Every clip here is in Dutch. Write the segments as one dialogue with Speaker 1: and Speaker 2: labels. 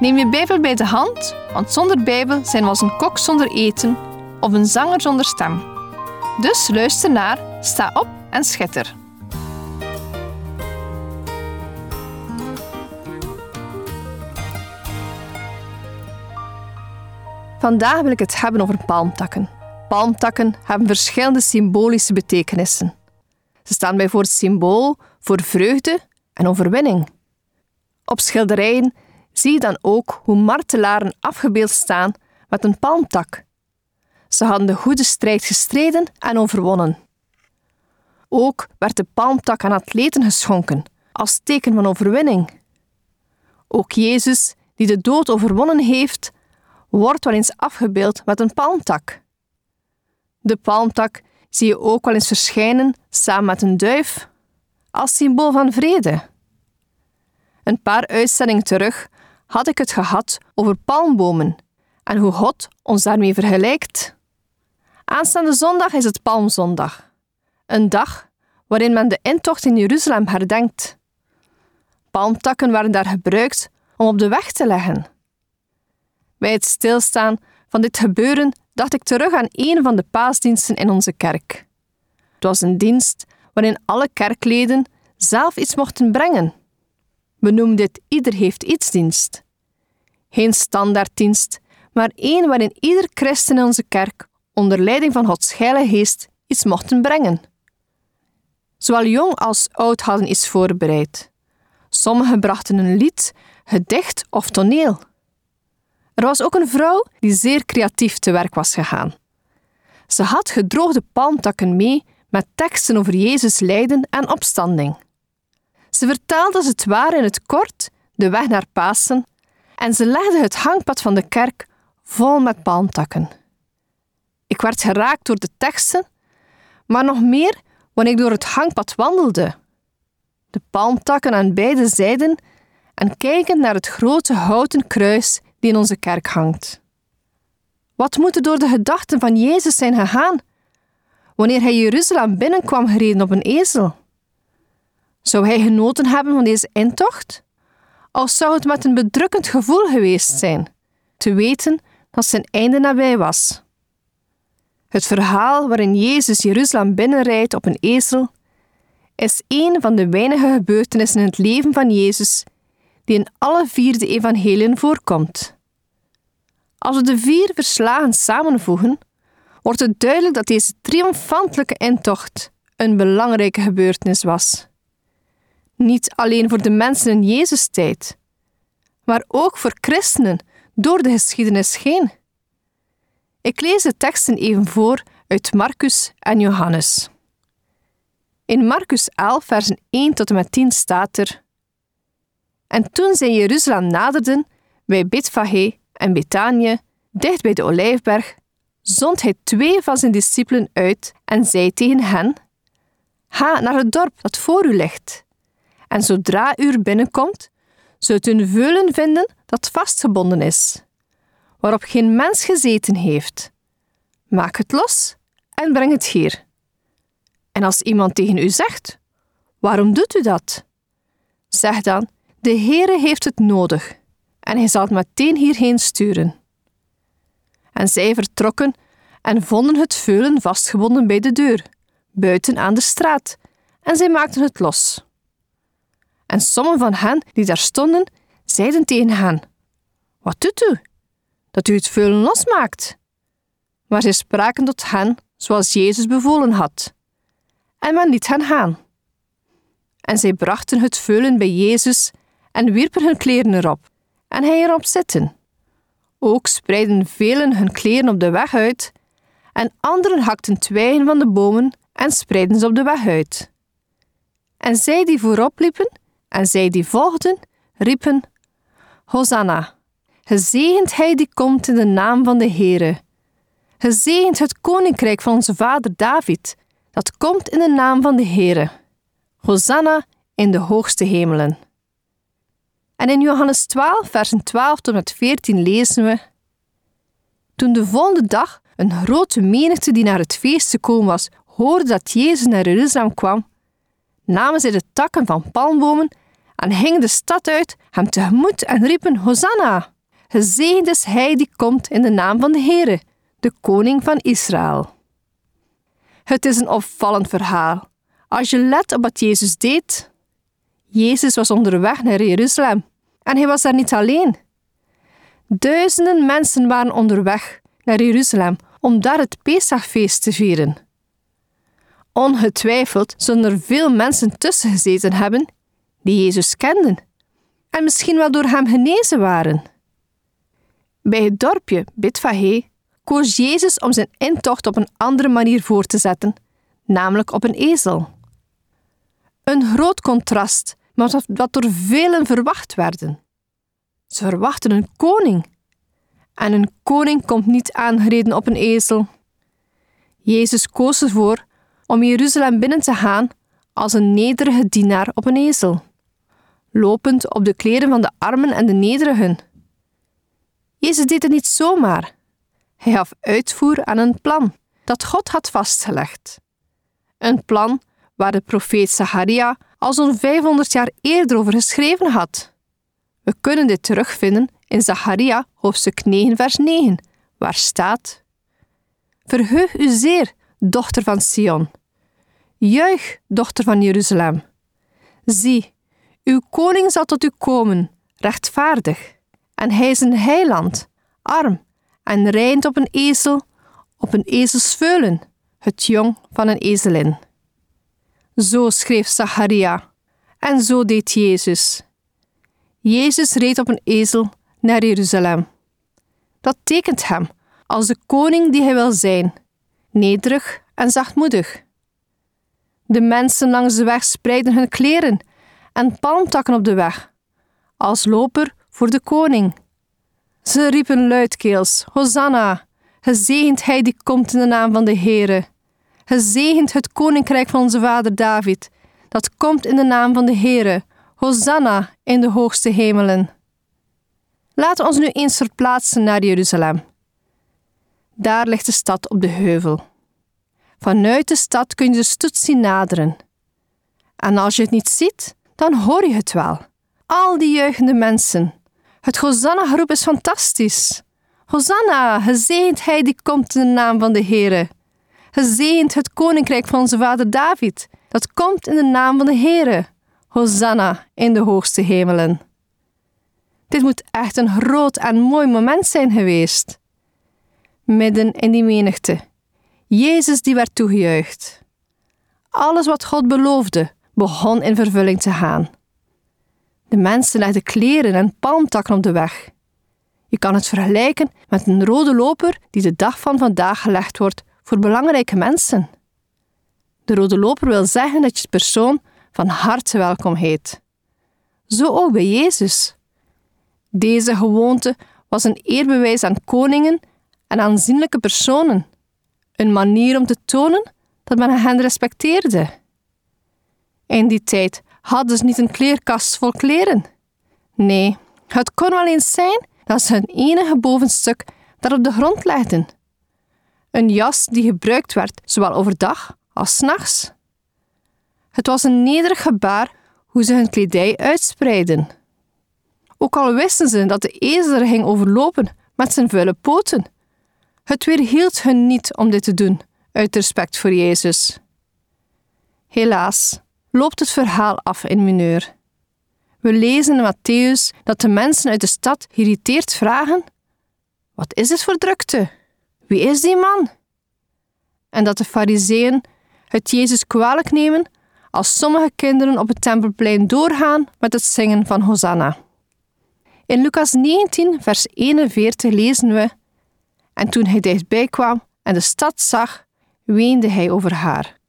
Speaker 1: Neem je Bijbel bij de hand, want zonder Bijbel zijn we als een kok zonder eten of een zanger zonder stem. Dus luister naar, sta op en schitter. Vandaag wil ik het hebben over palmtakken. Palmtakken hebben verschillende symbolische betekenissen. Ze staan bijvoorbeeld symbool voor vreugde en overwinning. Op schilderijen zie je dan ook hoe martelaren afgebeeld staan met een palmtak. Ze hadden de goede strijd gestreden en overwonnen. Ook werd de palmtak aan atleten geschonken, als teken van overwinning. Ook Jezus, die de dood overwonnen heeft, wordt wel eens afgebeeld met een palmtak. De palmtak zie je ook wel eens verschijnen samen met een duif, als symbool van vrede. Een paar uitzendingen terug had ik het gehad over palmbomen en hoe God ons daarmee vergelijkt. Aanstaande zondag is het Palmzondag, een dag waarin men de intocht in Jeruzalem herdenkt. Palmtakken waren daar gebruikt om op de weg te leggen. Bij het stilstaan van dit gebeuren dacht ik terug aan een van de paasdiensten in onze kerk. Het was een dienst waarin alle kerkleden zelf iets mochten brengen. We noemden dit Ieder heeft iets dienst. Geen standaarddienst, maar één waarin ieder christen in onze kerk onder leiding van Gods Heilige Geest iets mochten brengen. Zowel jong als oud hadden iets voorbereid. Sommigen brachten een lied, gedicht of toneel. Er was ook een vrouw die zeer creatief te werk was gegaan. Ze had gedroogde palmtakken mee met teksten over Jezus lijden en opstanding. Ze vertaalde als het ware in het kort de weg naar Pasen en ze legde het hangpad van de kerk vol met palmtakken. Ik werd geraakt door de teksten, maar nog meer wanneer ik door het hangpad wandelde. De palmtakken aan beide zijden en kijkend naar het grote houten kruis die in onze kerk hangt. Wat moet er door de gedachten van Jezus zijn gegaan wanneer hij Jeruzalem binnenkwam gereden op een ezel? Zou hij genoten hebben van deze intocht? Of zou het met een bedrukkend gevoel geweest zijn, te weten dat zijn einde nabij was? Het verhaal waarin Jezus Jeruzalem binnenrijdt op een ezel is een van de weinige gebeurtenissen in het leven van Jezus die in alle vier de evangeliën voorkomt. Als we de vier verslagen samenvoegen, wordt het duidelijk dat deze triomfantelijke intocht een belangrijke gebeurtenis was. Niet alleen voor de mensen in Jezus' tijd, maar ook voor christenen door de geschiedenis heen. Ik lees de teksten even voor uit Marcus en Johannes. In Marcus 11, versen 1 tot en met 10 staat er: En toen zij Jeruzalem naderden, bij Betfage en Betanië, dicht bij de Olijfberg, zond hij twee van zijn discipelen uit en zei tegen hen: Ga naar het dorp dat voor u ligt en zodra u er binnenkomt, zult u een veulen vinden dat vastgebonden is, waarop geen mens gezeten heeft. Maak het los en breng het hier. En als iemand tegen u zegt: Waarom doet u dat? Zeg dan: De Heere heeft het nodig en hij zal het meteen hierheen sturen. En zij vertrokken en vonden het veulen vastgebonden bij de deur, buiten aan de straat, en zij maakten het los. En sommigen van hen die daar stonden, zeiden tegen hen: Wat doet u? Dat u het veulen losmaakt. Maar zij spraken tot hen zoals Jezus bevolen had. En men liet hen gaan. En zij brachten het veulen bij Jezus en wierpen hun kleren erop, en hij erop zitten. Ook spreidden velen hun kleren op de weg uit, en anderen hakten twijgen van de bomen en spreidden ze op de weg uit. En zij die voorop liepen, en zij die volgden, riepen: Hosanna, gezegend hij die komt in de naam van de Heere. Gezegend het koninkrijk van onze vader David, dat komt in de naam van de Heere. Hosanna in de hoogste hemelen. En in Johannes 12, versen 12 tot met 14 lezen we: Toen de volgende dag een grote menigte die naar het feest gekomen was, hoorde dat Jezus naar Jeruzalem kwam, namen zij de takken van palmbomen en gingen de stad uit hem tegemoet en riepen Hosanna! Gezegend is hij die komt in de naam van de Heere, de koning van Israël. Het is een opvallend verhaal. Als je let op wat Jezus deed. Jezus was onderweg naar Jeruzalem en hij was daar niet alleen. Duizenden mensen waren onderweg naar Jeruzalem om daar het Pesachfeest te vieren. Ongetwijfeld zullen er veel mensen tussen gezeten hebben die Jezus kenden en misschien wel door hem genezen waren. Bij het dorpje Bitfahe koos Jezus om zijn intocht op een andere manier voor te zetten, namelijk op een ezel. Een groot contrast met wat door velen verwacht werden. Ze verwachten een koning. En een koning komt niet aangereden op een ezel. Jezus koos ervoor om Jeruzalem binnen te gaan als een nederige dienaar op een ezel, lopend op de kleren van de armen en de nederigen. Jezus deed het niet zomaar. Hij gaf uitvoer aan een plan dat God had vastgelegd. Een plan waar de profeet Zacharia al zo'n 500 jaar eerder over geschreven had. We kunnen dit terugvinden in Zacharia hoofdstuk 9 vers 9, waar staat Verheug u zeer, dochter van Sion. Juich, dochter van Jeruzalem. Zie, uw koning zal tot u komen, rechtvaardig, en hij is een heiland, arm en rijdt op een ezel, op een ezelsveulen, het jong van een ezelin. Zo schreef Zacharia, en zo deed Jezus. Jezus reed op een ezel naar Jeruzalem. Dat tekent hem als de koning die hij wil zijn, nederig en zachtmoedig. De mensen langs de weg spreiden hun kleren en palmtakken op de weg, als loper voor de koning. Ze riepen luidkeels: Hosanna! Gezegend hij die komt in de naam van de Heere. Gezegend het koninkrijk van onze vader David, dat komt in de naam van de Heere. Hosanna in de hoogste hemelen. Laten we ons nu eens verplaatsen naar Jeruzalem. Daar ligt de stad op de heuvel. Vanuit de stad kun je de stoet zien naderen. En als je het niet ziet, dan hoor je het wel. Al die jeugende mensen. Het Hosanna-groep is fantastisch. Hosanna, gezegend hij die komt in de naam van de Heere. Gezegend het koninkrijk van onze vader David, dat komt in de naam van de Heere. Hosanna in de hoogste hemelen. Dit moet echt een groot en mooi moment zijn geweest. Midden in die menigte Jezus die werd toegejuicht. Alles wat God beloofde begon in vervulling te gaan. De mensen legden kleren en palmtakken op de weg. Je kan het vergelijken met een rode loper die de dag van vandaag gelegd wordt voor belangrijke mensen. De rode loper wil zeggen dat je de persoon van harte welkom heet. Zo ook bij Jezus. Deze gewoonte was een eerbewijs aan koningen en aanzienlijke personen een manier om te tonen dat men hen respecteerde. In die tijd hadden ze niet een kleerkast vol kleren. Nee, het kon wel eens zijn dat ze hun enige bovenstuk daar op de grond legden. Een jas die gebruikt werd zowel overdag als nachts. Het was een nederig gebaar hoe ze hun kledij uitspreiden. Ook al wisten ze dat de ezel er ging overlopen met zijn vuile poten, het weerhield hen niet om dit te doen, uit respect voor Jezus. Helaas loopt het verhaal af in mineur. We lezen in Matthäus dat de mensen uit de stad geïrriteerd vragen: Wat is dit voor drukte? Wie is die man? En dat de Fariseeën het Jezus kwalijk nemen als sommige kinderen op het tempelplein doorgaan met het zingen van Hosanna. In Lucas 19, vers 41 lezen we en toen hij dichtbij kwam en de stad zag, weende hij over haar.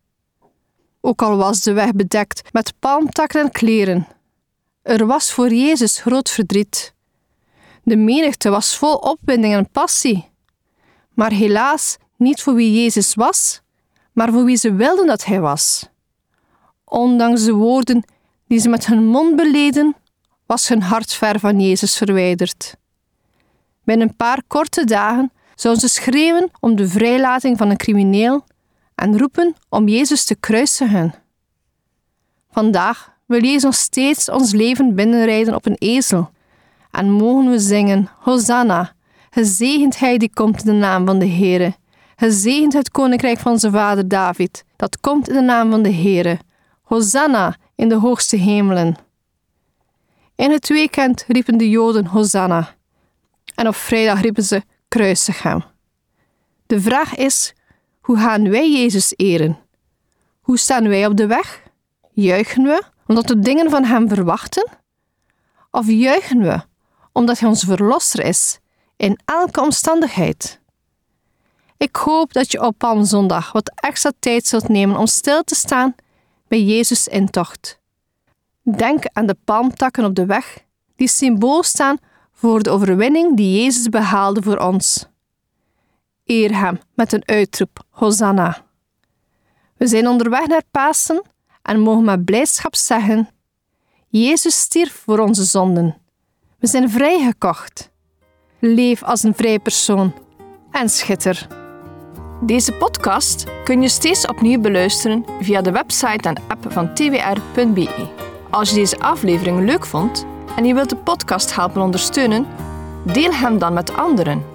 Speaker 1: Ook al was de weg bedekt met palmtakken en kleren, Er was voor Jezus groot verdriet. De menigte was vol opwinding en passie. Maar helaas niet voor wie Jezus was, maar voor wie ze wilden dat hij was. Ondanks de woorden die ze met hun mond beleden, was hun hart ver van Jezus verwijderd. Binnen een paar korte dagen zouden ze schreeuwen om de vrijlating van een crimineel en roepen om Jezus te kruisigen. Vandaag wil Jezus nog steeds ons leven binnenrijden op een ezel en mogen we zingen: Hosanna, gezegend hij die komt in de naam van de Heere. Gezegend het koninkrijk van zijn vader David, dat komt in de naam van de Heere. Hosanna in de hoogste hemelen. In het weekend riepen de Joden Hosanna. En op vrijdag riepen ze kruisig hem. De vraag is, hoe gaan wij Jezus eren? Hoe staan wij op de weg? Juichen we omdat we dingen van Hem verwachten? Of juichen we omdat Hij onze Verlosser is in elke omstandigheid? Ik hoop dat je op Palmzondag wat extra tijd zult nemen om stil te staan bij Jezus' intocht. Denk aan de palmtakken op de weg, die symbool staan voor de overwinning die Jezus behaalde voor ons. Eer Hem met een uitroep, Hosanna. We zijn onderweg naar Pasen en mogen met blijdschap zeggen: Jezus stierf voor onze zonden. We zijn vrijgekocht. Leef als een vrij persoon en schitter. Deze podcast kun je steeds opnieuw beluisteren via de website en app van twr.be. Als je deze aflevering leuk vond en je wilt de podcast helpen ondersteunen, deel hem dan met anderen.